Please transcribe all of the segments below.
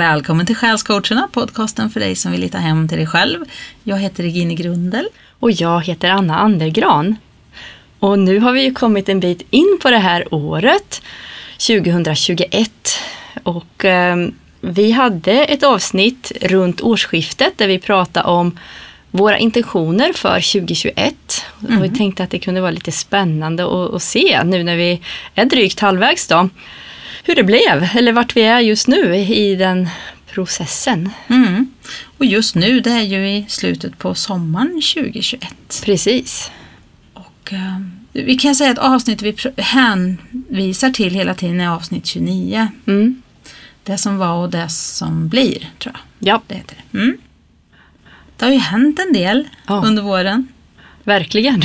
Välkommen till Själscoacherna, podcasten för dig som vill hitta hem till dig själv. Jag heter Regine Grundel. Och jag heter Anna Andergran. Och nu har vi ju kommit en bit in på det här året, 2021. Och eh, vi hade ett avsnitt runt årsskiftet där vi pratade om våra intentioner för 2021. Mm. Och vi tänkte att det kunde vara lite spännande att, att se nu när vi är drygt halvvägs då hur det blev eller vart vi är just nu i den processen. Mm. Och just nu det är ju i slutet på sommaren 2021. Precis. Och uh, vi kan säga att avsnittet vi hänvisar till hela tiden är avsnitt 29. Mm. Det som var och det som blir, tror jag. Ja. Det heter det. Mm. Det har ju hänt en del ja. under våren. Verkligen.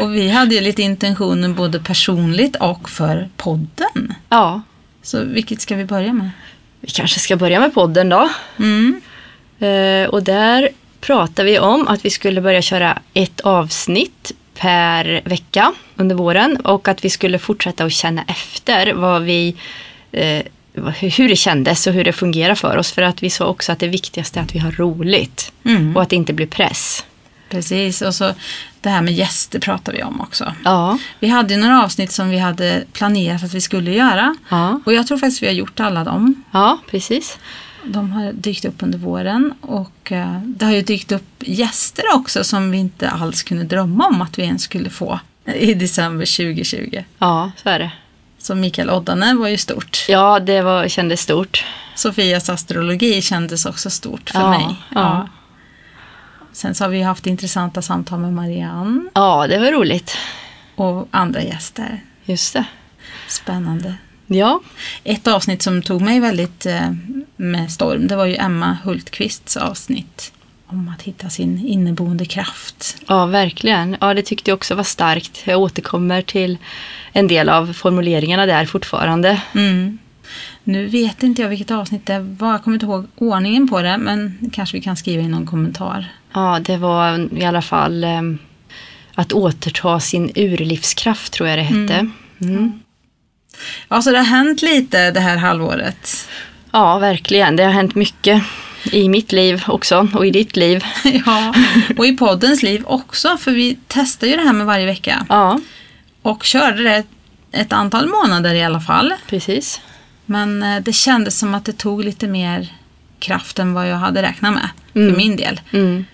och vi hade ju lite intentioner både personligt och för podden. Ja. Så vilket ska vi börja med? Vi kanske ska börja med podden då. Mm. Eh, och där pratar vi om att vi skulle börja köra ett avsnitt per vecka under våren och att vi skulle fortsätta att känna efter vad vi eh, hur det kändes och hur det fungerar för oss. För att vi sa också att det viktigaste är att vi har roligt mm. och att det inte blir press. Precis, och så det här med gäster pratar vi om också. Ja. Vi hade ju några avsnitt som vi hade planerat att vi skulle göra. Ja. Och jag tror faktiskt vi har gjort alla dem. Ja, precis. De har dykt upp under våren och uh, det har ju dykt upp gäster också som vi inte alls kunde drömma om att vi ens skulle få i december 2020. Ja, så är det. Så Mikael Oddane var ju stort. Ja, det var, kändes stort. Sofias astrologi kändes också stort för ja, mig. Ja. Sen så har vi haft intressanta samtal med Marianne. Ja, det var roligt. Och andra gäster. Just det. Spännande. Ja. Ett avsnitt som tog mig väldigt eh, med storm, det var ju Emma Hultqvists avsnitt om att hitta sin inneboende kraft. Ja, verkligen. Ja, det tyckte jag också var starkt. Jag återkommer till en del av formuleringarna där fortfarande. Mm. Nu vet inte jag vilket avsnitt det var, jag kommer inte ihåg ordningen på det, men kanske vi kan skriva in någon kommentar. Ja, det var i alla fall eh, att återta sin urlivskraft tror jag det hette. Mm. Mm. Ja, så det har hänt lite det här halvåret. Ja, verkligen. Det har hänt mycket i mitt liv också och i ditt liv. ja, och i poddens liv också, för vi testar ju det här med varje vecka. Ja. Och körde det ett antal månader i alla fall. Precis. Men eh, det kändes som att det tog lite mer kraft än vad jag hade räknat med mm. för min del. Mm.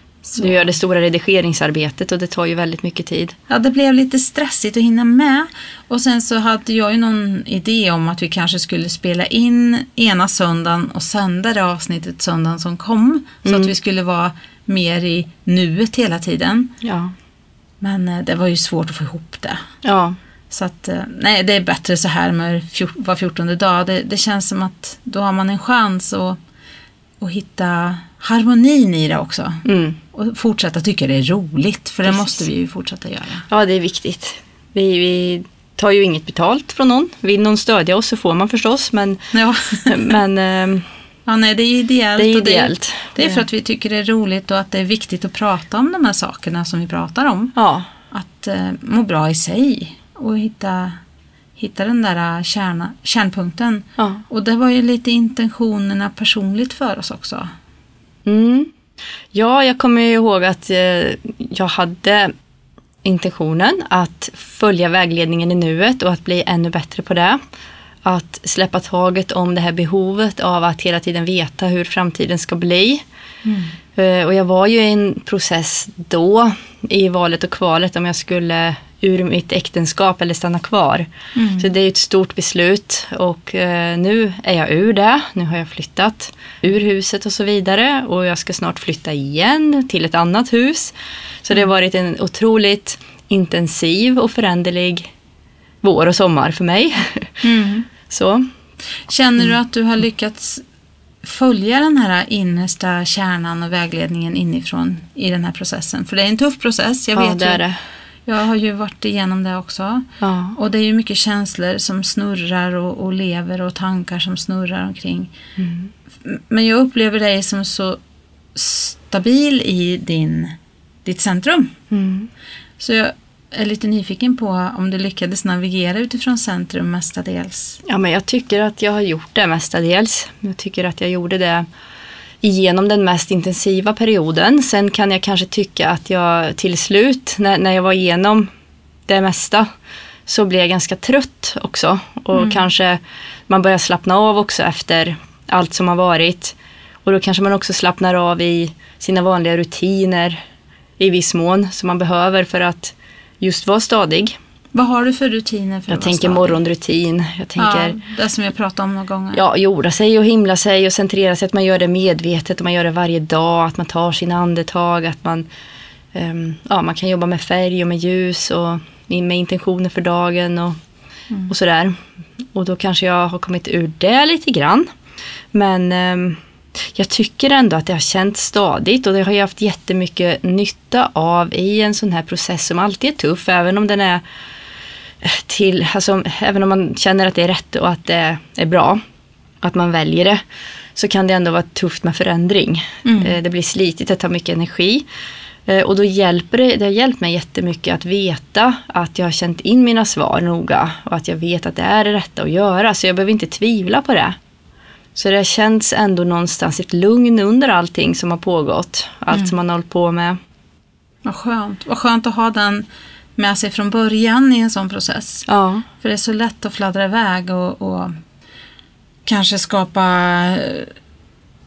Du gör det stora redigeringsarbetet och det tar ju väldigt mycket tid. Ja, det blev lite stressigt att hinna med. Och sen så hade jag ju någon idé om att vi kanske skulle spela in ena söndagen och sända det avsnittet söndagen som kom. Så mm. att vi skulle vara mer i nuet hela tiden. Ja. Men eh, det var ju svårt att få ihop det. Ja. Så att, eh, nej, det är bättre så här med var fjortonde dag. Det, det känns som att då har man en chans att, att hitta harmonin i det också. Mm. Och fortsätta tycka det är roligt, för Precis. det måste vi ju fortsätta göra. Ja, det är viktigt. Vi, vi tar ju inget betalt från någon. Vill någon stödja oss så får man förstås, men, ja. men ehm, Ja, nej, det är ideellt. Det är, ideellt. Det det är för att vi tycker det är roligt och att det är viktigt att prata om de här sakerna som vi pratar om. Ja. Att eh, må bra i sig och hitta, hitta den där kärna, kärnpunkten. Ja. Och det var ju lite intentionerna personligt för oss också. Mm. Ja, jag kommer ihåg att eh, jag hade intentionen att följa vägledningen i nuet och att bli ännu bättre på det. Att släppa taget om det här behovet av att hela tiden veta hur framtiden ska bli. Mm. Eh, och jag var ju i en process då i valet och kvalet om jag skulle ur mitt äktenskap eller stanna kvar. Mm. Så det är ett stort beslut och eh, nu är jag ur det. Nu har jag flyttat ur huset och så vidare och jag ska snart flytta igen till ett annat hus. Så det har varit en otroligt intensiv och föränderlig vår och sommar för mig. Mm. så. Känner du att du har lyckats följa den här innersta kärnan och vägledningen inifrån i den här processen? För det är en tuff process, jag ja, vet det är det. Jag har ju varit igenom det också. Ja. Och det är ju mycket känslor som snurrar och, och lever och tankar som snurrar omkring. Mm. Men jag upplever dig som så stabil i din, ditt centrum. Mm. Så jag, är lite nyfiken på om du lyckades navigera utifrån centrum mestadels. Ja, men jag tycker att jag har gjort det mestadels. Jag tycker att jag gjorde det igenom den mest intensiva perioden. Sen kan jag kanske tycka att jag till slut, när, när jag var igenom det mesta, så blev jag ganska trött också. Och mm. kanske man börjar slappna av också efter allt som har varit. Och då kanske man också slappnar av i sina vanliga rutiner i viss mån som man behöver för att just vara stadig. Vad har du för rutiner? För jag tänker morgonrutin. Jag tänker, ja, det som jag pratade om några gånger. Ja, jorda sig och himla sig och centrera sig. Att man gör det medvetet och man gör det varje dag. Att man tar sina andetag. Att man, um, ja, man kan jobba med färg och med ljus och med intentioner för dagen och, mm. och sådär. Och då kanske jag har kommit ur det lite grann. Men um, jag tycker ändå att det har känts stadigt och det har jag haft jättemycket nytta av i en sån här process som alltid är tuff, även om den är till, alltså, även om man känner att det är rätt och att det är bra, att man väljer det, så kan det ändå vara tufft med förändring. Mm. Eh, det blir slitigt, det tar mycket energi. Eh, och då hjälper det, det har hjälpt mig jättemycket att veta att jag har känt in mina svar noga och att jag vet att det är det rätta att göra. Så jag behöver inte tvivla på det. Så det har känts ändå någonstans ett lugn under allting som har pågått. Allt mm. som man har hållit på med. Vad skönt. Vad skönt att ha den med sig från början i en sån process. Ja. För det är så lätt att fladdra iväg och, och kanske skapa eh,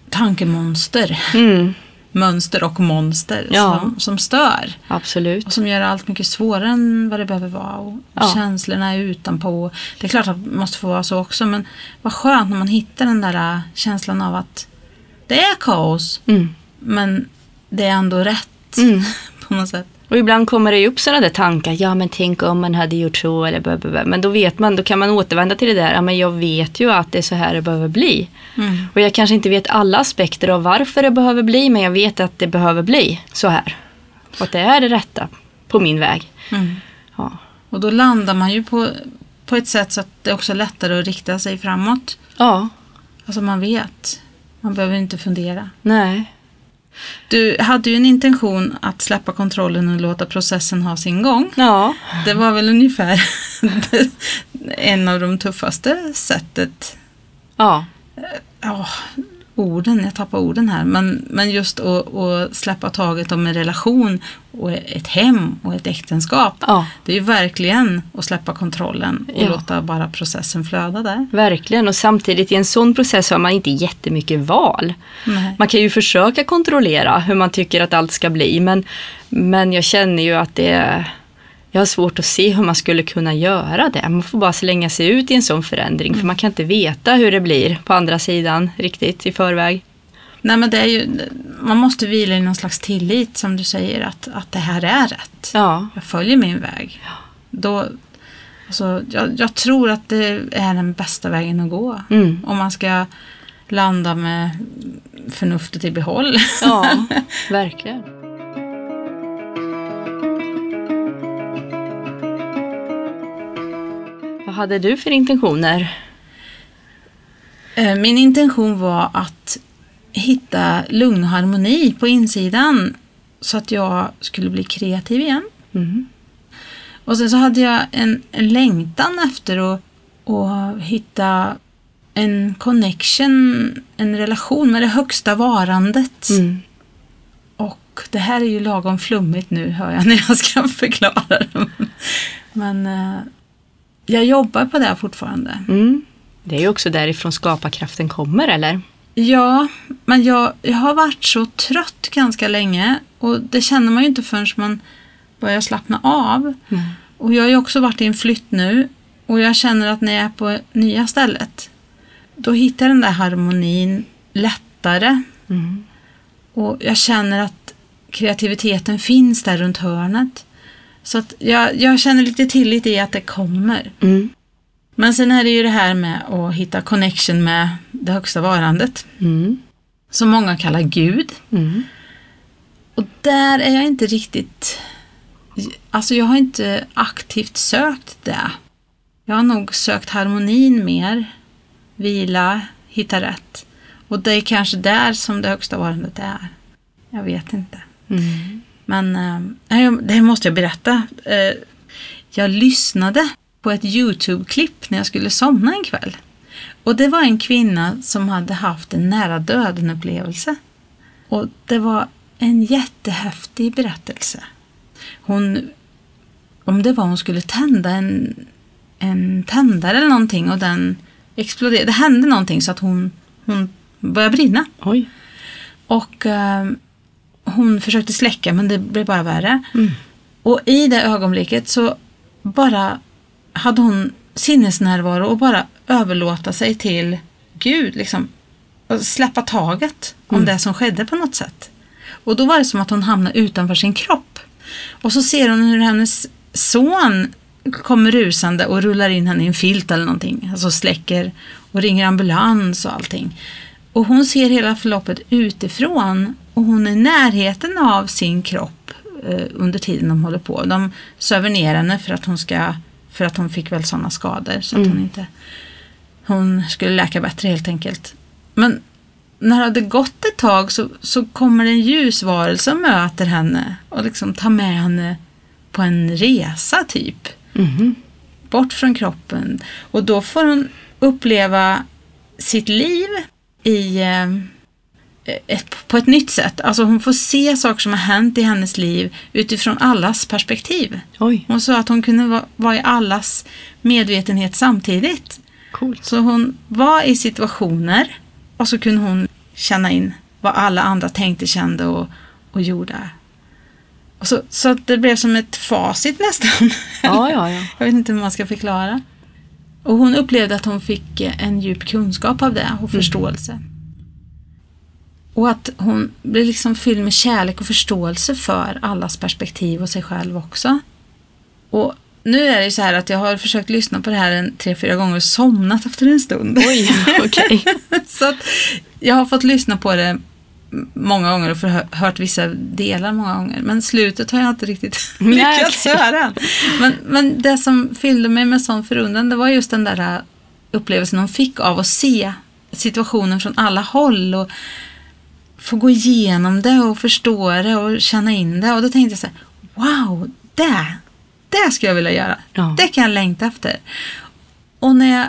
tankemonster. Mm mönster och monster ja. som, som stör. Absolut. Och som gör allt mycket svårare än vad det behöver vara. Och ja. Känslorna är utanpå. Det är klart att det måste få vara så också men vad skönt när man hittar den där äh, känslan av att det är kaos mm. men det är ändå rätt mm. på något sätt. Och ibland kommer det ju upp sådana där tankar, ja men tänk om man hade gjort så eller blah. Men då vet man, då kan man återvända till det där, ja men jag vet ju att det är så här det behöver bli. Mm. Och jag kanske inte vet alla aspekter av varför det behöver bli, men jag vet att det behöver bli så här. Och att det är det rätta på min väg. Mm. Ja. Och då landar man ju på, på ett sätt så att det också är lättare att rikta sig framåt. Ja. Alltså man vet. Man behöver inte fundera. Nej. Du hade ju en intention att släppa kontrollen och låta processen ha sin gång. Ja. Det var väl ungefär en av de tuffaste sättet. Ja. Ja, orden, jag tappar orden här, men, men just att, att släppa taget om en relation och ett hem och ett äktenskap. Ja. Det är ju verkligen att släppa kontrollen och Ja. låta bara processen flöda där. Verkligen och samtidigt i en sån process har man inte jättemycket val. Nej. Man kan ju försöka kontrollera hur man tycker att allt ska bli men, men jag känner ju att det är jag har svårt att se hur man skulle kunna göra det. Man får bara slänga sig ut i en sån förändring för man kan inte veta hur det blir på andra sidan riktigt i förväg. Nej, men det är ju, man måste vila i någon slags tillit som du säger att, att det här är rätt. Ja, Jag följer min väg. Då, alltså, jag, jag tror att det är den bästa vägen att gå. mm. Om man ska landa med förnuftet i behåll. ja verkligen. Hade du för intentioner? Eh, Min intention var att hitta lugn och harmoni på insidan så att jag skulle bli kreativ igen. Mm. Och sen så hade jag en, en längtan efter att, att hitta en connection, en relation med det högsta varandet. Mm. Och det här är ju lagom flummigt nu hör jag när jag ska förklara det. Men eh, jag jobbar på det fortfarande. Mm. Det är ju också därifrån skaparkraften kommer eller? Ja, men jag, jag har varit så trött ganska länge och det känner man ju inte förrän man börjar slappna av. Mm. Och jag har ju också varit i en flytt nu och jag känner att när jag är på nya stället då hittar jag den där harmonin lättare Mm. och jag känner att kreativiteten finns där runt hörnet. Så att jag, jag känner lite tillit i att det kommer. Mm. Men sen är det ju det här med att hitta connection med det högsta varandet. Mm. Som många kallar Gud. Mm. Och där är jag inte riktigt... Alltså jag har inte aktivt sökt det. Jag har nog sökt harmonin mer. Vila, hitta rätt. Och det är kanske där som det högsta varandet är. Jag vet inte. Mm. Men eh, det måste jag berätta. Eh, jag lyssnade på ett YouTube-klipp när jag skulle somna en kväll. Och det var en kvinna som hade haft en nära döden-upplevelse. Och det var en jättehäftig berättelse. Hon, om det var hon skulle tända en, en tändare eller någonting och den exploderade. Det hände någonting så att hon, hon började brinna. Oj. Och eh, hon försökte släcka men det blev bara värre. Och i det ögonblicket så bara hade hon sinnesnärvaro och bara överlåta sig till Gud. Liksom, och släppa taget om det som skedde på något sätt. Och då var det som att hon hamnade utanför sin kropp. Och så ser hon hur hennes son kommer rusande och rullar in henne i en filt eller någonting. Alltså släcker och ringer ambulans och allting. Och hon ser hela förloppet utifrån och hon är i närheten av sin kropp eh, under tiden de håller på. De söver ner henne för att hon ska för att hon fick väl sådana skador så att hon inte hon skulle läka bättre helt enkelt. Men när det hade gått ett tag så, så kommer det en ljusvarelse och möter henne och liksom tar med henne på en resa typ. Mhm. Bort från kroppen. Och då får hon uppleva sitt liv i, eh, ett, på ett nytt sätt. Alltså hon får se saker som har hänt i hennes liv utifrån allas perspektiv. Oj, Hon sa att hon kunde va- vara i allas medvetenhet samtidigt. coolt. Så hon var i situationer och så kunde hon känna in vad alla andra tänkte, kände och, och gjorde. Och så, så det blev som ett facit nästan. Ja, ja, ja. Jag vet inte hur man ska förklara. Och hon upplevde att hon fick en djup kunskap av det och förståelse. Och att hon blev liksom fylld med kärlek och förståelse för allas perspektiv och sig själv också. Och nu är det ju så här att jag har försökt lyssna på det här en tre, fyra gånger och somnat efter en stund. Oj, okej. så att jag har fått lyssna på det många gånger och förhö- hört vissa delar många gånger. Men slutet har jag inte riktigt lyckats okej. höra. Men, men det som fyllde mig med sån förundran det var just den där äh, upplevelsen hon fick av att se situationen från alla håll och få gå igenom det och förstå det och känna in det. Och då tänkte jag så här, wow, det, det skulle jag vilja göra. Ja. Det kan jag längta efter. Och när jag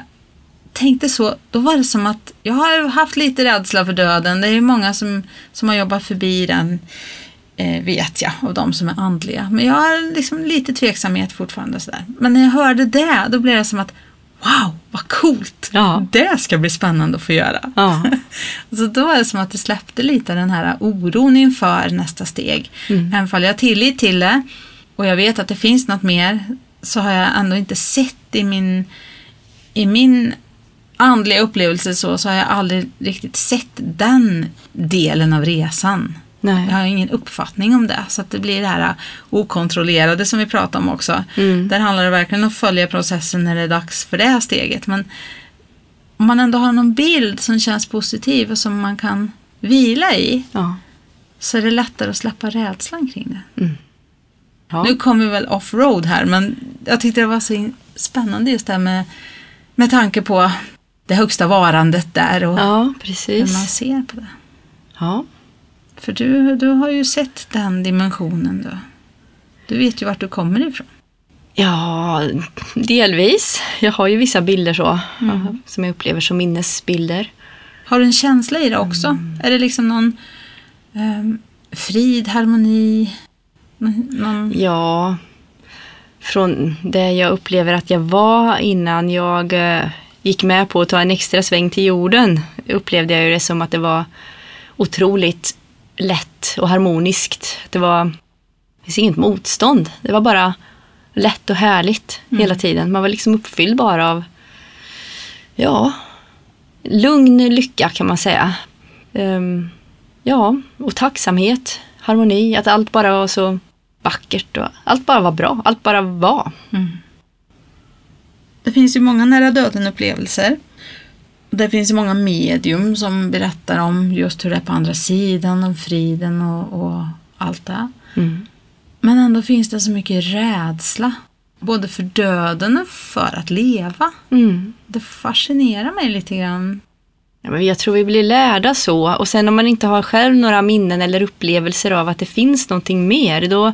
tänkte så, då var det som att jag har haft lite rädsla för döden. Det är ju många som, som har jobbat förbi den, eh, vet jag, av de som är andliga. Men jag har liksom lite tveksamhet fortfarande. Sådär. Men när jag hörde det, då blev det som att wow, vad coolt! Ja. Det ska bli spännande att få göra. Ja. Så då var det som att det släppte lite den här oron inför nästa steg. Mm. Även om jag har tillit till det och jag vet att det finns något mer så har jag ändå inte sett i min, i min andliga upplevelse så, så har jag aldrig riktigt sett den delen av resan. Nej. Jag har ingen uppfattning om det. Så att det blir det här okontrollerade som vi pratar om också. Mm. Där handlar det verkligen om att följa processen när det är dags för det här steget. Men om man ändå har någon bild som känns positiv och som man kan vila i Ja. så är det lättare att släppa rädslan kring det. Ja. Nu kommer vi väl off-road här men jag tyckte det var så spännande just det här med, med tanke på det högsta varandet där och ja, hur man precis. ser på det. Ja. För du, du har ju sett den dimensionen då. Du vet ju vart du kommer ifrån. ja, delvis. Jag har ju vissa bilder så, ja, som jag upplever som minnesbilder. Har du en känsla i det också? Är det liksom någon ehm, frid, harmoni? Någon. Ja, från det jag upplever att jag var innan jag eh, gick med på att ta en extra sväng till jorden upplevde jag ju det som att det var otroligt lätt och harmoniskt. Det var det finns inget motstånd. Det var bara lätt och härligt hela tiden. Man var liksom uppfylld bara av ja, lugn lycka kan man säga. Ehm, ja, och tacksamhet, harmoni, att allt bara var så vackert och allt bara var bra. Allt bara var. Det finns ju många nära döden-upplevelser. Det finns många medium som berättar om just hur det är på andra sidan, om friden och, och allt det. Mm. Men ändå finns det så mycket rädsla. Både för döden och för att leva. Mm. Det fascinerar mig lite grann. Ja, men jag tror vi blir lärda så. Och sen om man inte har själv några minnen eller upplevelser av att det finns någonting mer, då,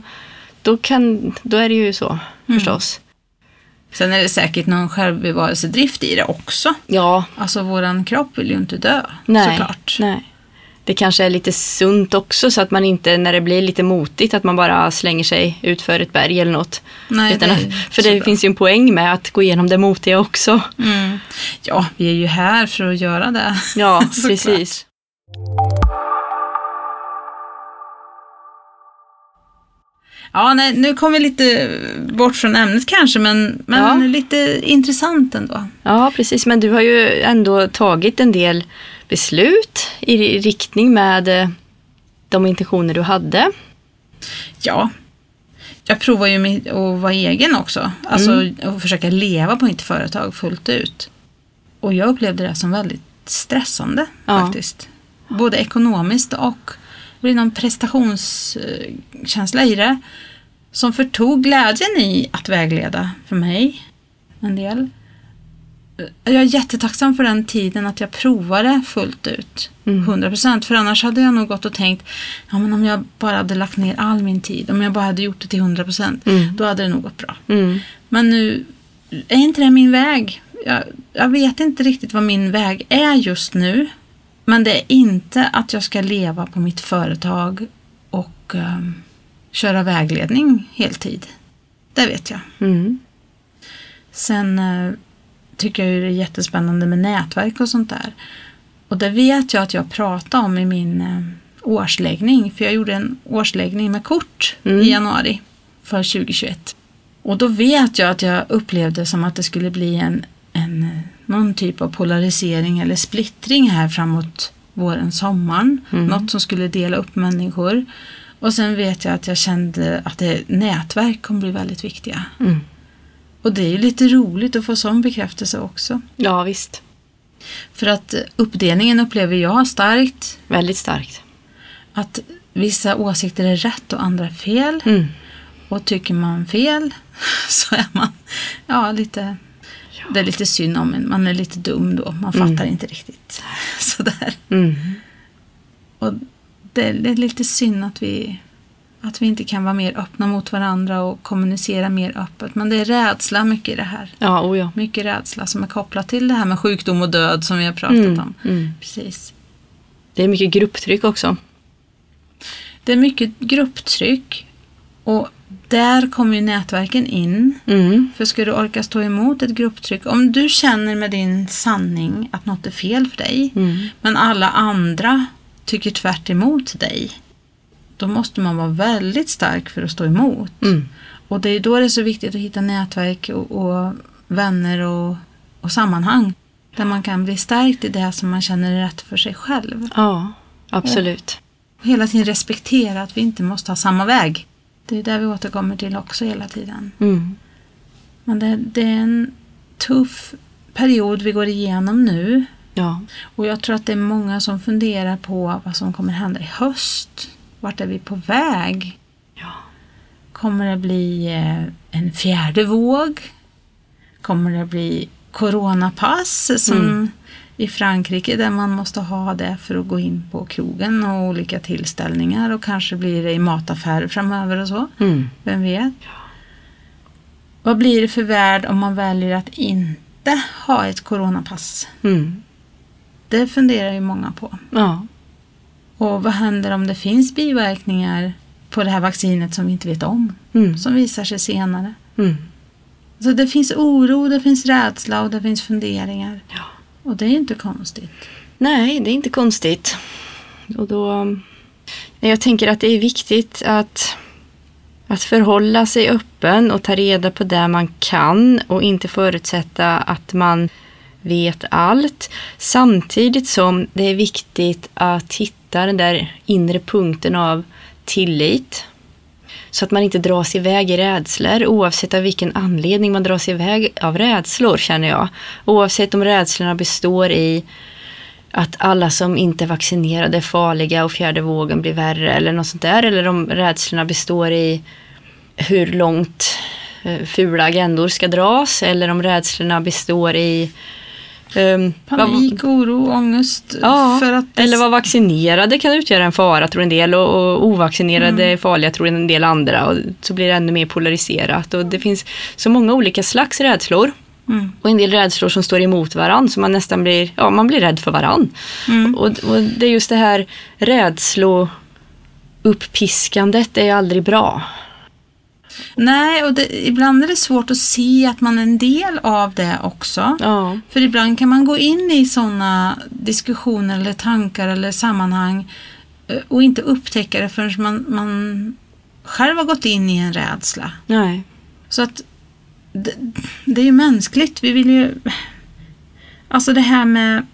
då, kan, då är det ju så förstås. Sen är det säkert någon självbevarelsedrift i det också. Ja, Alltså våran kropp vill ju inte dö, nej. såklart. nej. Det kanske är lite sunt också så att man inte när det blir lite motigt att man bara slänger sig ut för ett berg eller något. Nej, det att, för det bra. finns ju en poäng med att gå igenom det motiga också. Mm. Ja, vi är ju här för att göra det. Ja, precis. Ja, nej, nu kom vi lite bort från ämnet kanske, men, men Ja. lite intressant ändå. Ja, precis. Men du har ju ändå tagit en del beslut i riktning med eh, de intentioner du hade. Ja, jag provar ju att vara egen också. Alltså att försöka leva på mitt företag fullt ut. Och jag upplevde det som väldigt stressande Ja. faktiskt. Både ekonomiskt och blir någon prestationskänsla i det. Som förtog glädjen i att vägleda för mig en del. Jag är jättetacksam för den tiden att jag provade fullt ut. 100% för annars hade jag nog gått och tänkt ja, men om jag bara hade lagt ner all min tid, om jag bara hade gjort det till 100% Mm. då hade det nog gått bra. Mm. Men nu är inte det min väg. Jag, jag vet inte riktigt vad min väg är just nu. Men det är inte att jag ska leva på mitt företag och ehm, köra vägledning heltid. Det vet jag. Mm. Sen eh, tycker jag det är jättespännande med nätverk och sånt där. Och det vet jag att jag pratade om i min eh, årsläggning. För jag gjorde en årsläggning med kort Mm. i januari för 2021. Och då vet jag att jag upplevde som att det skulle bli en, en, eh, någon typ av polarisering eller splittring här framåt våren, sommaren. Mm. Något som skulle dela upp människor. Och sen vet jag att jag kände att det, nätverk kommer bli väldigt viktiga. Mm. Och det är ju lite roligt att få sån bekräftelse också. Ja, visst. För att uppdelningen upplever jag starkt. Väldigt starkt. Att vissa åsikter är rätt och andra fel. Mm. Och tycker man fel så är man ja, lite... Det är lite synd om en. Man är lite dum då. Man fattar inte riktigt. Sådär. Mm. Och det är, det är lite synd att vi, att vi inte kan vara mer öppna mot varandra och kommunicera mer öppet. Men det är rädsla mycket i det här. Ja, oh ja. Mycket rädsla som är kopplat till det här med sjukdom och död som vi har pratat Mm. om. Mm. Precis. Det är mycket grupptryck också. Det är mycket grupptryck och där kommer ju nätverken in. Mm. För ska du orka stå emot ett grupptryck, om du känner med din sanning att något är fel för dig, Mm. men alla andra tycker tvärt emot dig, då måste man vara väldigt stark för att stå emot. Mm. Och det är då det är så viktigt att hitta nätverk och, och vänner och, och sammanhang där man kan bli stärkt i det som man känner är rätt för sig själv. Ja, absolut. Och hela tiden respektera att vi inte måste ha samma väg. Det är där vi återkommer till också hela tiden. Mm. Men det, det är en tuff period vi går igenom nu. Ja. Och jag tror att det är många som funderar på vad som kommer hända i höst. Vart är vi på väg? Ja. Kommer det bli eh, en fjärde våg? Kommer det bli coronapass som Mm. I Frankrike där man måste ha det för att gå in på krogen och olika tillställningar och kanske blir det i mataffärer framöver och så. Mm. Vem vet? Vad blir det för värld om man väljer att inte ha ett coronapass? Mm. Det funderar ju många på. Ja. Och vad händer om det finns biverkningar på det här vaccinet som vi inte vet om? Mm. Som visar sig senare. Mm. Så det finns oro, det finns rädsla och det finns funderingar. Ja. Och det är inte konstigt. Nej, det är inte konstigt. Och då... Eh, jag tänker att det är viktigt att, att förhålla sig öppen och ta reda på det man kan och inte förutsätta att man vet allt. Samtidigt som det är viktigt att hitta den där inre punkten av tillit. Så att man inte dras iväg i rädslor oavsett av vilken anledning man dras iväg av rädslor känner jag. Oavsett om rädslorna består i att alla som inte är vaccinerade är farliga och fjärde vågen blir värre eller något sånt där. Eller om rädslorna består i hur långt eh, fula agendor ska dras. Eller om rädslorna består i Ehm, Panik, oro, ångest. Ja, för att eller vara vaccinerade kan utgöra en fara tror en del och, och ovaccinerade är farliga tror en del andra och så blir det ännu mer polariserat och det finns så många olika slags rädslor. Mm. Och en del rädslor som står emot varandra så man nästan blir, ja man blir rädd för varann. Mm. Och, och det är just det här rädslouppiskandet är aldrig bra. Nej, och det, ibland är det svårt att se att man är en del av det också. Ja. För ibland kan man gå in i sådana diskussioner eller tankar eller sammanhang eh, och inte upptäcka det förrän man, man själv har gått in i en rädsla. Nej. Så att det, det är ju mänskligt. Vi vill ju... Alltså det här med,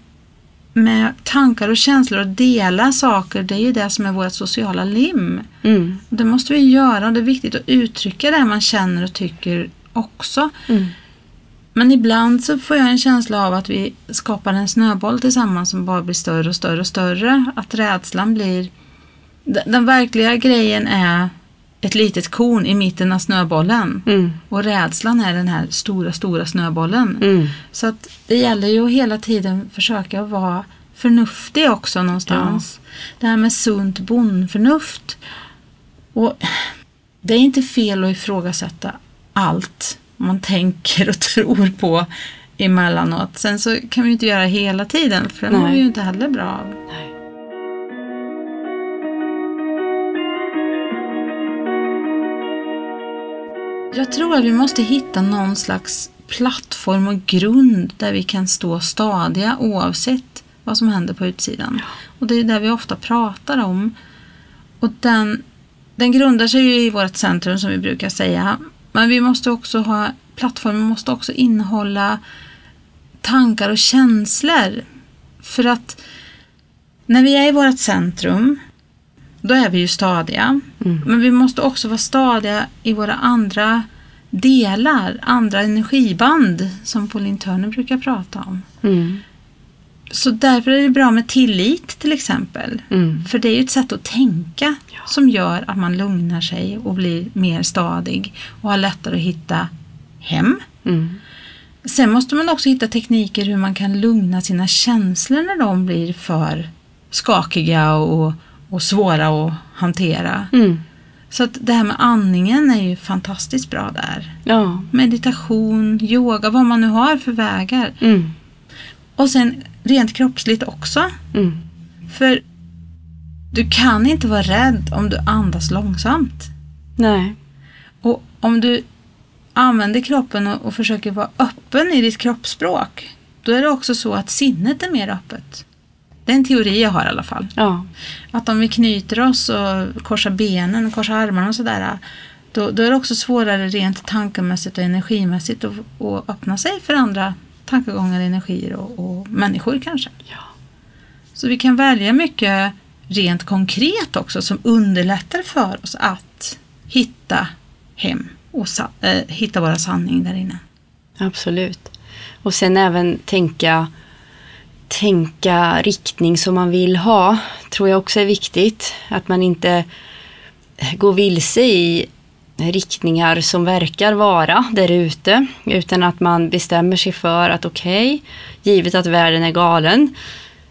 med tankar och känslor och dela saker, det är ju det som är vårt sociala lim. Mm. Det måste vi göra och det är viktigt att uttrycka det man känner och tycker också. Mm. Men ibland så får jag en känsla av att vi skapar en snöboll tillsammans som bara blir större och större och större. Att rädslan blir... Den, den verkliga grejen är ett litet korn i mitten av snöbollen. Mm. Och rädslan är den här stora, stora snöbollen. Mm. Så att det gäller ju att hela tiden försöka vara förnuftig också någonstans. Det här med sunt bondförnuft. Och det är inte fel att ifrågasätta allt man tänker och tror på emellanåt. Sen så kan vi ju inte göra hela tiden för det mår vi ju inte heller bra av. Jag tror att vi måste hitta någon slags plattform och grund där vi kan stå stadiga oavsett vad som händer på utsidan. Och det är det vi ofta pratar om. Och den, den grundar sig ju i vårt centrum som vi brukar säga. Men vi måste också ha, plattformen måste också innehålla tankar och känslor. För att när vi är i vårt centrum, då är vi ju stadiga. Mm. Men vi måste också vara stadiga i våra andra delar, andra energiband som Pauline Turner brukar prata om. Mm. Så därför är det bra med tillit till exempel. Mm. För det är ju ett sätt att tänka som gör att man lugnar sig och blir mer stadig och har lättare att hitta hem. Mm. Sen måste man också hitta tekniker hur man kan lugna sina känslor när de blir för skakiga och, och svåra att hantera. Mm. Så att det här med andningen är ju fantastiskt bra där. Ja. Meditation, yoga, vad man nu har för vägar. Mm. Och sen rent kroppsligt också. Mm. För du kan inte vara rädd om du andas långsamt. Nej. Och om du använder kroppen och, och försöker vara öppen i ditt kroppsspråk, då är det också så att sinnet är mer öppet. Det är en teori jag har i alla fall. Ja. Att om vi knyter oss och korsar benen och korsar armarna och sådär, då, då är det också svårare rent tankemässigt och energimässigt att, att öppna sig för andra tankegångar, energier och, och människor kanske. Ja. Så vi kan välja mycket rent konkret också som underlättar för oss att hitta hem och eh, hitta våra sanning där inne. Absolut. Och sen även tänka, tänka riktning som man vill ha, tror jag också är viktigt. Att man inte går vilse i riktningar som verkar vara där ute, utan att man bestämmer sig för att okej, givet att världen är galen,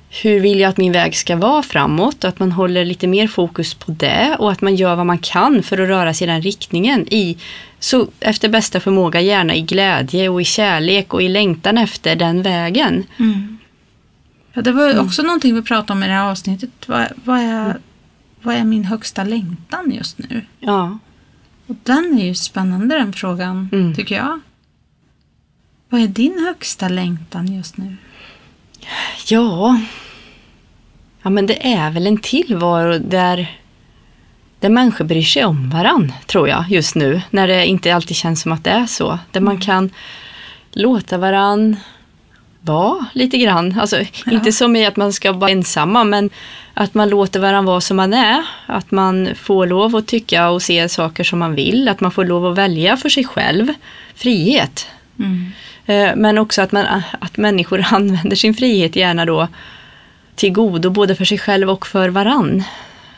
hur vill jag att min väg ska vara framåt? Att man håller lite mer fokus på det och att man gör vad man kan för att röra sig i den riktningen. I, så efter bästa förmåga, gärna i glädje och i kärlek och i längtan efter den vägen. Mm. Ja, det var ju också någonting vi pratade om i det här avsnittet. Vad, vad, är, vad är min högsta längtan just nu? Ja, Och den är ju spännande den frågan, Mm. tycker jag. Vad är din högsta längtan just nu? ja. Ja, men det är väl en tillvaro där, där människor bryr sig om varann, tror jag, just nu. När det inte alltid känns som att det är så. Där man kan låta varann vara lite grann. Alltså, Inte som i att man ska vara ensamma, men att man låter varandra vara som man är. Att man får lov att tycka och se saker som man vill. Att man får lov att välja för sig själv. Frihet. Eh, Men också att, man, att människor använder sin frihet gärna då till godo både för sig själv och för varann.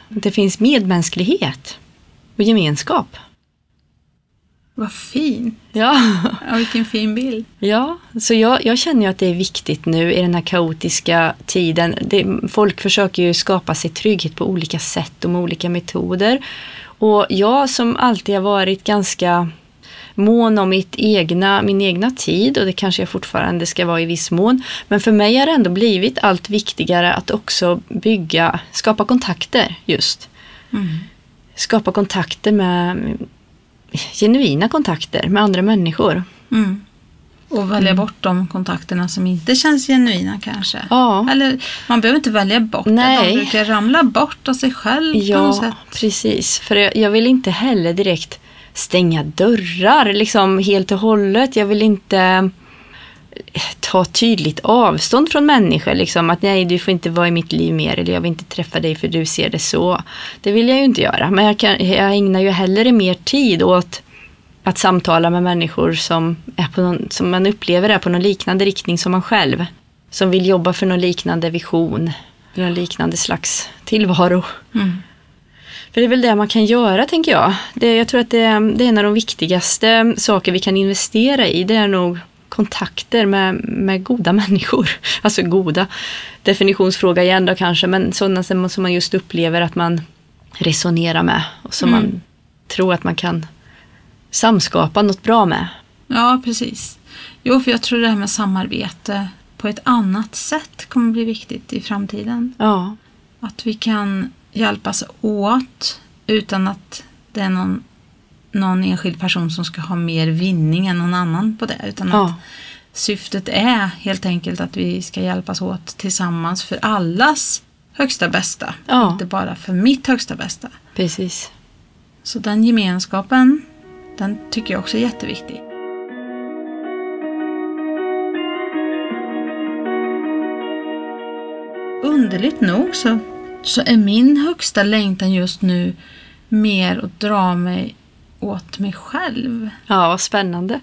Det finns medmänsklighet och gemenskap. Vad fint. Ja, Ja, vilken fin bild. ja. så jag, jag känner ju att det är viktigt nu i den här kaotiska tiden. Det, folk försöker ju skapa sig trygghet på olika sätt och med olika metoder. Och jag som alltid har varit ganska mån om mitt egna, min egna tid och det kanske jag fortfarande ska vara i viss mån. Men för mig har det ändå blivit allt viktigare att också bygga, skapa kontakter just. Mm. Skapa kontakter med genuina kontakter med andra människor. Mm. Och välja bort de kontakterna som inte känns genuina kanske. Ja. Eller man behöver inte välja bort det, Nej. de brukar ramla bort av sig själv på något Ja, sätt. precis. För jag, jag vill inte heller direkt stänga dörrar liksom helt och hållet. Jag vill inte ta tydligt avstånd från människor. Liksom att nej, du får inte vara i mitt liv mer eller jag vill inte träffa dig för du ser det så. Det vill jag ju inte göra. Men jag, kan, jag ägnar ju hellre mer tid åt att samtala med människor som, är på någon, som man upplever är på någon liknande riktning som man själv. Som vill jobba för någon liknande vision, någon liknande slags tillvaro. Mm. För det är väl det man kan göra tänker jag. Det, jag tror att det, det är en av de viktigaste saker vi kan investera i. Det är nog kontakter med, med goda människor. Alltså goda, definitionsfråga igen då kanske, men sådana som, som man just upplever att man resonerar med och som Mm. man tror att man kan samskapa något bra med. Ja, precis. Jo, för jag tror det här med samarbete på ett annat sätt kommer bli viktigt i framtiden. Ja, Att vi kan hjälpas åt utan att det är någon, någon enskild person som ska ha mer vinning än någon annan på det. Utan att ja, syftet är helt enkelt att vi ska hjälpas åt tillsammans för allas högsta bästa. Ja. Inte bara för mitt högsta bästa. precis. Så den gemenskapen, den tycker jag också är jätteviktig. Underligt nog så, så är min högsta längtan just nu mer att dra mig åt mig själv. Ja, vad spännande.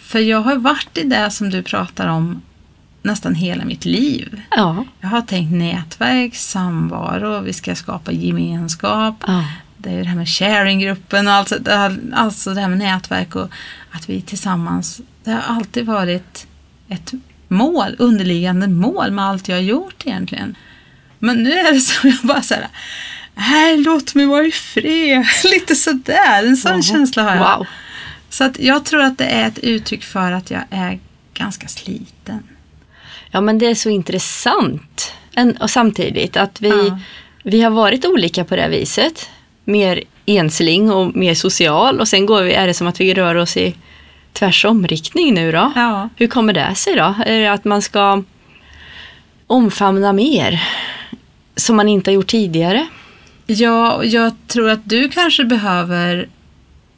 För jag har varit i det som du pratar om nästan hela mitt liv. Ja, Jag har tänkt nätverk, samvaro, vi ska skapa gemenskap. ja, Det är det här med sharinggruppen och alltså det, här, alltså det här med nätverk och att vi tillsammans. Det har alltid varit ett mål, underliggande mål med allt jag har gjort egentligen. Men nu är det som jag bara så här, nej låt mig vara i fred. Lite sådär, en sån Wow. känsla har jag. Wow. Så att jag tror att det är ett uttryck för att jag är ganska sliten. Ja, men det är så intressant. En, och samtidigt att vi, Ja. vi har varit olika på det viset. Mer ensling och mer social och sen går vi, är det som att vi rör oss i tvärsomriktning nu då. Ja. Hur kommer det sig då? Är det att man ska omfamna mer som man inte har gjort tidigare? Ja, jag tror att du kanske behöver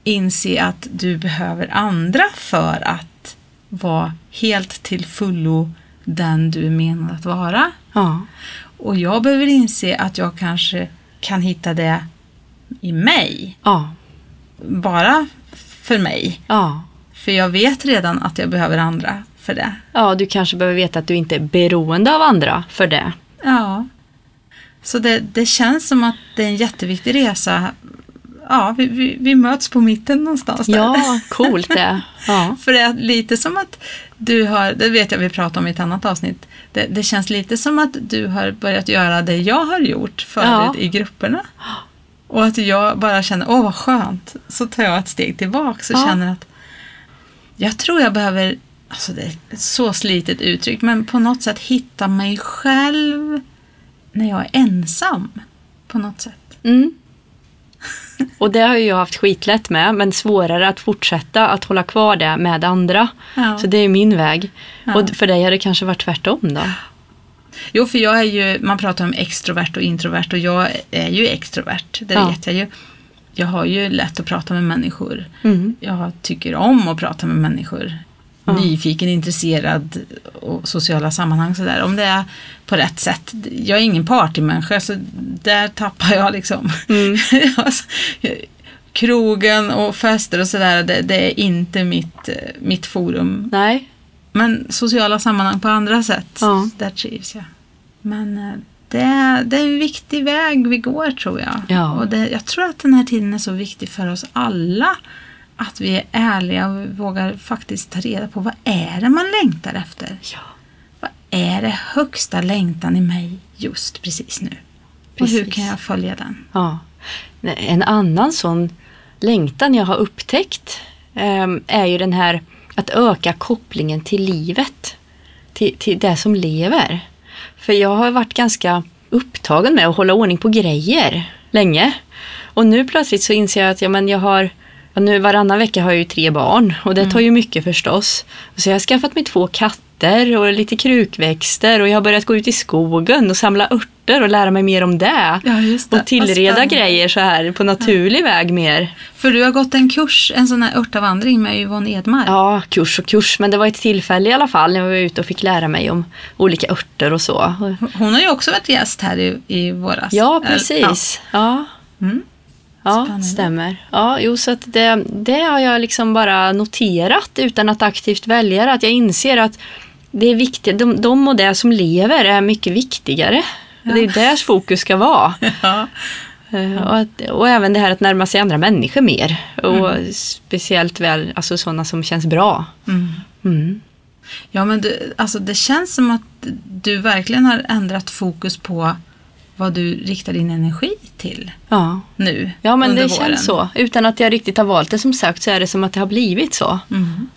inse att du behöver andra för att vara helt till fullo den du är menad att vara. Ja, Och jag behöver inse att jag kanske kan hitta det i mig. ja, Bara för mig. ja. För jag vet redan att jag behöver andra för det. Ja, du kanske behöver veta att du inte är beroende av andra för det. Ja. Så det, det känns som att det är en jätteviktig resa. Ja, vi, vi, vi möts på mitten någonstans där. Ja, coolt det. Ja, För det är lite som att du har, det vet jag vi pratade om i ett annat avsnitt, det, det känns lite som att du har börjat göra det jag har gjort förut Ja. i grupperna. Och att jag bara känner, åh vad skönt, så tar jag ett steg tillbaka och Ja. känner att jag tror jag behöver, alltså det är ett så slitet uttryck, men på något sätt hitta mig själv när jag är ensam. På något sätt. Mm. Och det har jag haft skitlätt med, men svårare att fortsätta att hålla kvar det med andra. Ja. Så det är min väg. Ja. Och för dig har det kanske varit tvärtom då? Jo, för jag är ju, man pratar om extrovert och introvert och jag är ju extrovert, det Ja. vet jag ju. Jag har ju lätt att prata med människor. Mm. Jag tycker om att prata med människor. Ja. Nyfiken, intresserad och sociala sammanhang sådär. Om det är på rätt sätt. Jag är ingen partymänniska så där tappar jag liksom. Mm. Alltså, Krogen och fester och sådär, det, det är inte mitt, mitt forum. Nej, Men sociala sammanhang på andra sätt, Ja. där trivs jag. Men eh, det är, det är en viktig väg vi går tror jag. Ja. Och det, jag tror att den här tiden är så viktig för oss alla. Att vi är ärliga och vågar faktiskt ta reda på vad är det man längtar efter? Ja. Vad är det högsta längtan i mig just precis nu? Och hur Precis. kan jag följa den? Ja. En annan sån längtan jag har upptäckt ehm, är ju den här att öka kopplingen till livet. Till, till det som lever. För jag har varit ganska upptagen med att hålla ordning på grejer länge. Och nu plötsligt så inser jag att ja, men jag har nu varannan vecka har jag ju tre barn och det tar ju mycket förstås. Så jag har skaffat mig två katter och lite krukväxter och jag har börjat gå ut i skogen och samla örter och lära mig mer om det. Ja, det. Och tillreda grejer så här på naturlig väg mer. För du har gått en kurs, en sån här örtavandring med Yvonne Edmark. Ja, kurs och kurs, men det var ett tillfälle i alla fall när jag var ute och fick lära mig om olika örter och så. Hon har ju också varit gäst här i, i våras. Ja, precis. Ja, Ja. Mm. Ja stämmer. Ja, jo, så att det, det har jag liksom bara noterat utan att aktivt välja det. Att jag inser att det är viktigt, de, de och det som lever är mycket viktigare. Och Det är där fokus ska vara. Ja. Eh, Och, att, och även det här att närma sig andra människor mer. Och Mm. speciellt väl, alltså sådana som känns bra. Mm. Mm. Ja, men du, alltså det känns som att du verkligen har ändrat fokus på vad du riktar din energi till Ja. nu Ja men under det våren. känns så. Utan att jag riktigt har valt det som sagt så är det som att det har blivit så. Mm.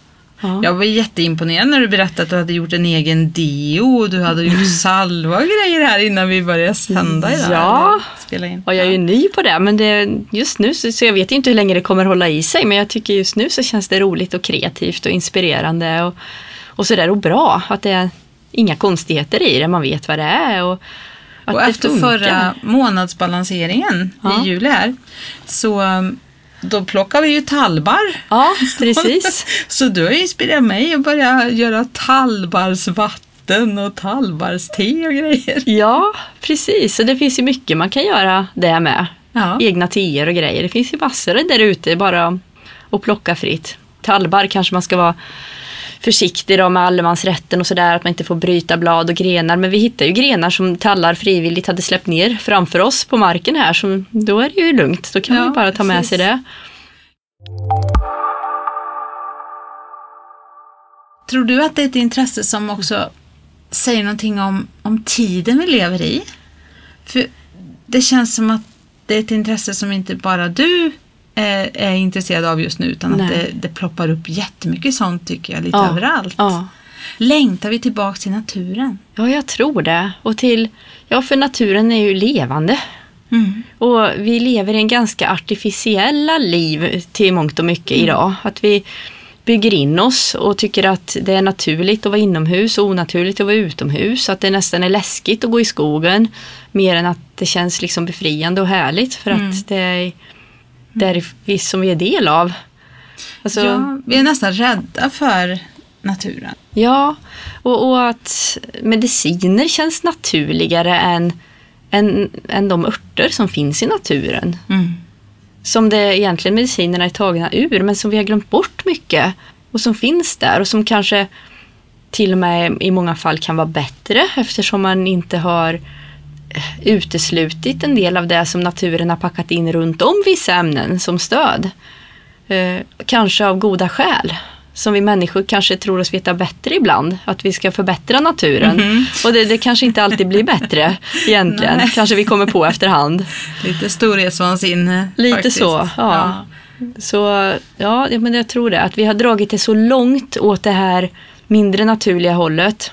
Ja. Jag var jätteimponerad när du berättade att du hade gjort en egen deo och du hade gjort salva och grejer här innan vi började sända idag. Ja. Spela in. Och jag är ju ny på det men det, just nu så, så jag vet inte hur länge det kommer hålla i sig men jag tycker just nu så känns det roligt och kreativt och inspirerande och, och sådär och bra. Att det är inga konstigheter i det, man vet vad det är. Och, att Och efter funkar. förra månadsbalanseringen Ja. i juli här så um, då plockar vi ju tallbar. Ja, precis. Så du har inspirerat mig att börja göra tallbarsvatten och tallbarste och grejer. Ja, precis. Och det finns ju mycket man kan göra det med. Ja. Egna teer och grejer. Det finns ju massor där ute bara att plocka fritt. Tallbar kanske man ska vara försiktig då med allemansrätten och sådär. Att man inte får bryta blad och grenar. Men vi hittar ju grenar som tallar frivilligt hade släppt ner framför oss på marken här. Så då är det ju lugnt. Då kan Ja, man ju bara ta med precis. sig det. Tror du att det är ett intresse som också säger någonting om, om tiden vi lever i? För det känns som att det är ett intresse som inte bara du är, är intresserad av just nu utan att Nej. det, det ploppar upp jättemycket sånt tycker jag lite Ja, överallt. Ja. Längtar vi tillbaka till naturen? ja, jag tror det. Och till, ja för naturen är ju levande. Mm. Och vi lever i en ganska artificiella liv till mångt och mycket idag. Att vi bygger in oss och tycker att det är naturligt att vara inomhus och onaturligt att vara utomhus. Att det nästan är läskigt att gå i skogen. Mer än att det känns liksom befriande och härligt för Mm. att det är, det är vi som vi är del av. Alltså, Ja, vi är nästan rädda för naturen. Ja, och, och att mediciner känns naturligare än, än, än de örter som finns i naturen. Mm. Som det egentligen medicinerna är tagna ur, men som vi har glömt bort mycket. Och som finns där och som kanske till och med i många fall kan vara bättre eftersom man inte har uteslutit en del av det som naturen har packat in runt om vissa ämnen som stöd. Eh, kanske av goda skäl. Som vi människor kanske tror oss veta bättre ibland. Att vi ska förbättra naturen. Och det, det kanske inte alltid blir bättre egentligen. Nej. Kanske vi kommer på efterhand. Lite storhetsvansinne. Lite faktiskt. så, ja. Så ja, ja, men jag tror det. Att vi har dragit det så långt åt det här mindre naturliga hållet.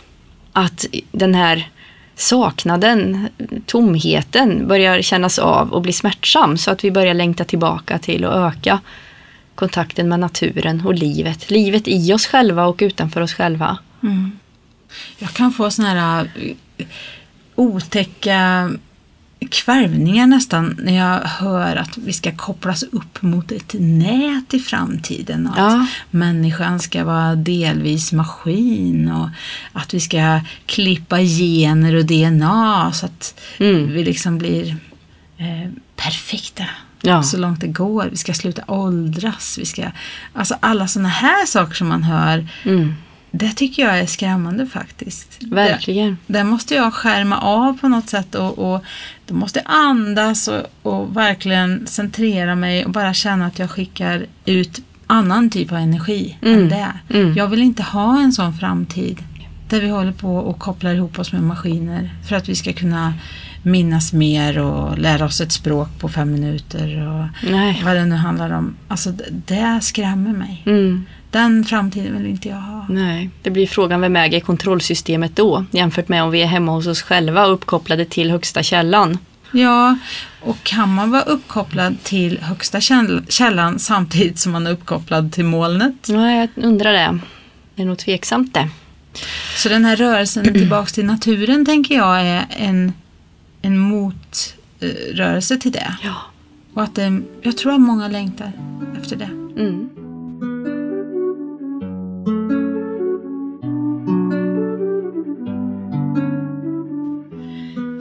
Att den här saknaden, tomheten börjar kännas av och bli smärtsam. Så att vi börjar längta tillbaka till att öka kontakten med naturen och livet. Livet i oss själva och utanför oss själva. Mm. Jag kan få såna här eh, otäcka kvävningar nästan när jag hör att vi ska kopplas upp mot ett nät i framtiden. Och Ja. att människan ska vara delvis maskin och att vi ska klippa gener och DNA så att Mm. vi liksom blir eh, perfekta. Ja. Så långt det går. Vi ska sluta åldras. Vi ska, alltså alla sådana här saker som man hör. Mm. Det tycker jag är skrämmande faktiskt. Verkligen. Det, det måste jag skärma av på något sätt och, och då måste jag andas och, och verkligen centrera mig och bara känna att jag skickar ut annan typ av energi än Mm. det. Mm. Jag vill inte ha en sån framtid där vi håller på och kopplar ihop oss med maskiner för att vi ska kunna minnas mer och lära oss ett språk på fem minuter och Nej. vad det nu handlar om. Alltså det, det skrämmer mig. Mm. Den framtiden vill inte jag ha. Nej, det blir frågan vem äger kontrollsystemet då jämfört med om vi är hemma hos oss själva och uppkopplade till högsta källan. Ja, och kan man vara uppkopplad till högsta käll- källan samtidigt som man är uppkopplad till molnet? Nej, jag undrar det. Det är nog tveksamt det. Så den här rörelsen tillbaks till naturen tänker jag är en, en motrörelse till det. Ja. Och att det, jag tror att många längtar efter det. Mm.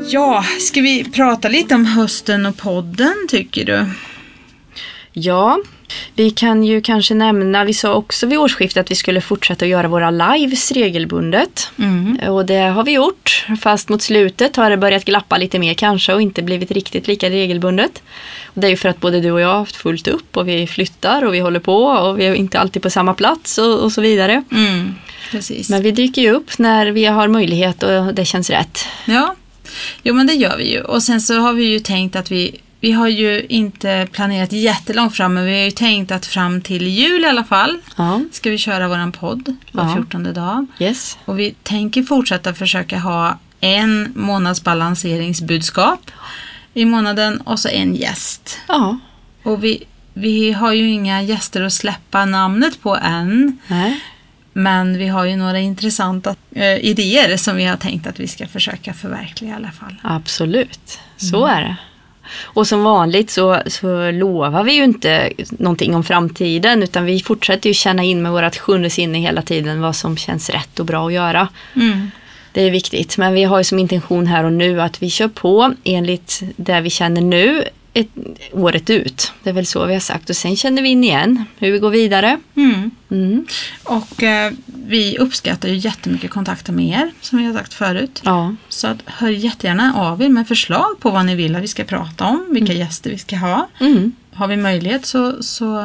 Ja, ska vi prata lite om hösten och podden tycker du? Ja, vi kan ju kanske nämna, vi sa också vid årsskiftet att vi skulle fortsätta att göra våra lives regelbundet. Mm. Och det har vi gjort, fast mot slutet har det börjat glappa lite mer kanske och inte blivit riktigt lika regelbundet. Och det är ju för att både du och jag har haft fullt upp och vi flyttar och vi håller på och vi är inte alltid på samma plats och, och så vidare. Mm. Precis. Men vi dyker ju upp när vi har möjlighet och det känns rätt. Ja, jo men det gör vi ju. Och sen så har vi ju tänkt att vi, vi har ju inte planerat jättelångt fram, men vi har ju tänkt att fram till jul i alla fall Ja, ska vi köra våran podd var Ja. 14 dag. yes. Och vi tänker fortsätta försöka ha en månads balanseringsbudskap i månaden och så en gäst. Ja, Och vi, vi har ju inga gäster att släppa namnet på än. nej. Men vi har ju några intressanta eh, idéer som vi har tänkt att vi ska försöka förverkliga i alla fall. Absolut, så är det. Och som vanligt så, så lovar vi ju inte någonting om framtiden utan vi fortsätter ju känna in med vårt sjunde sinne hela tiden vad som känns rätt och bra att göra. Mm. Det är viktigt, men vi har ju som intention här och nu att vi kör på enligt det vi känner nu ett, året ut. Det är väl så vi har sagt och sen känner vi in igen hur vi går vidare. Mm. Mm. Och eh, vi uppskattar ju jättemycket kontakter med er, som vi har sagt förut. Ja, Så att, hör jättegärna av er med förslag på vad ni vill att vi ska prata om, vilka gäster vi ska ha. mm. Har vi möjlighet så, så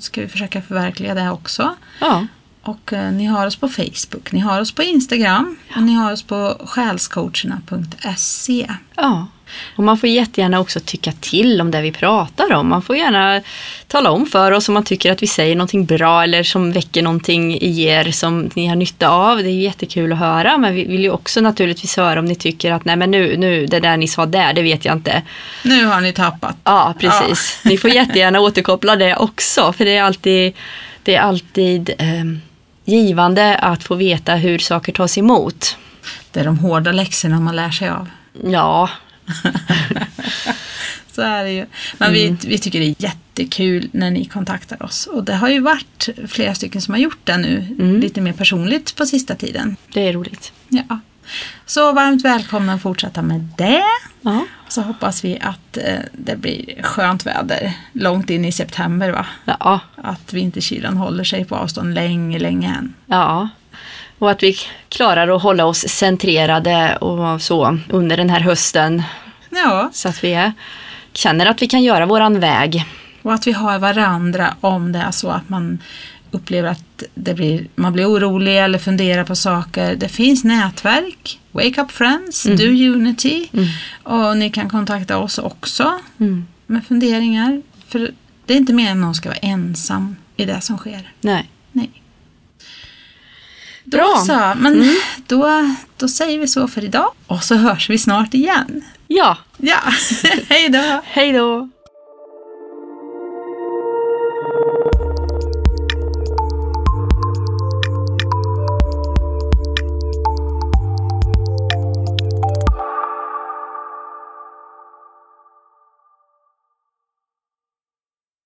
ska vi försöka förverkliga det också. ja. Och eh, ni har oss på Facebook, ni har oss på Instagram och ni har oss på själscoacherna.se. Ja, och man får jättegärna också tycka till om det vi pratar om. Man får gärna tala om för oss om man tycker att vi säger någonting bra eller som väcker någonting i er som ni har nytta av. Det är jättekul att höra, men vi vill ju också naturligtvis höra om ni tycker att nej men nu, nu det där ni sa där, det vet jag inte. Nu har ni tappat. Ja, precis. Ni får jättegärna återkoppla det också, för det är alltid, det är alltid ehm, givande att få veta hur saker tas emot. Det är de hårda läxorna man lär sig av. Ja, Så är det ju. Men vi, vi tycker det är jättekul när ni kontaktar oss. Och det har ju varit flera stycken som har gjort det nu lite mer personligt på sista tiden. det är roligt. Ja. Så varmt välkomna att fortsätta med det. Ja. Så hoppas vi att eh, det blir skönt väder långt in i september va? Ja, Att vinterkylan håller sig på avstånd länge, länge än. Ja, och att vi klarar att hålla oss centrerade och så under den här hösten. Ja, Så att vi är, känner att vi kan göra våran väg. och att vi har varandra om det är så att man upplever att det blir, man blir orolig eller funderar på saker. Det finns nätverk, Wake Up Friends, Do Unity och ni kan kontakta oss också Mm. med funderingar. För det är inte mer än någon ska vara ensam i det som sker. Nej. Nej. Då Bra. så, men då, då säger vi så för idag och så hörs vi snart igen. Ja, Ja, hej då! hej då!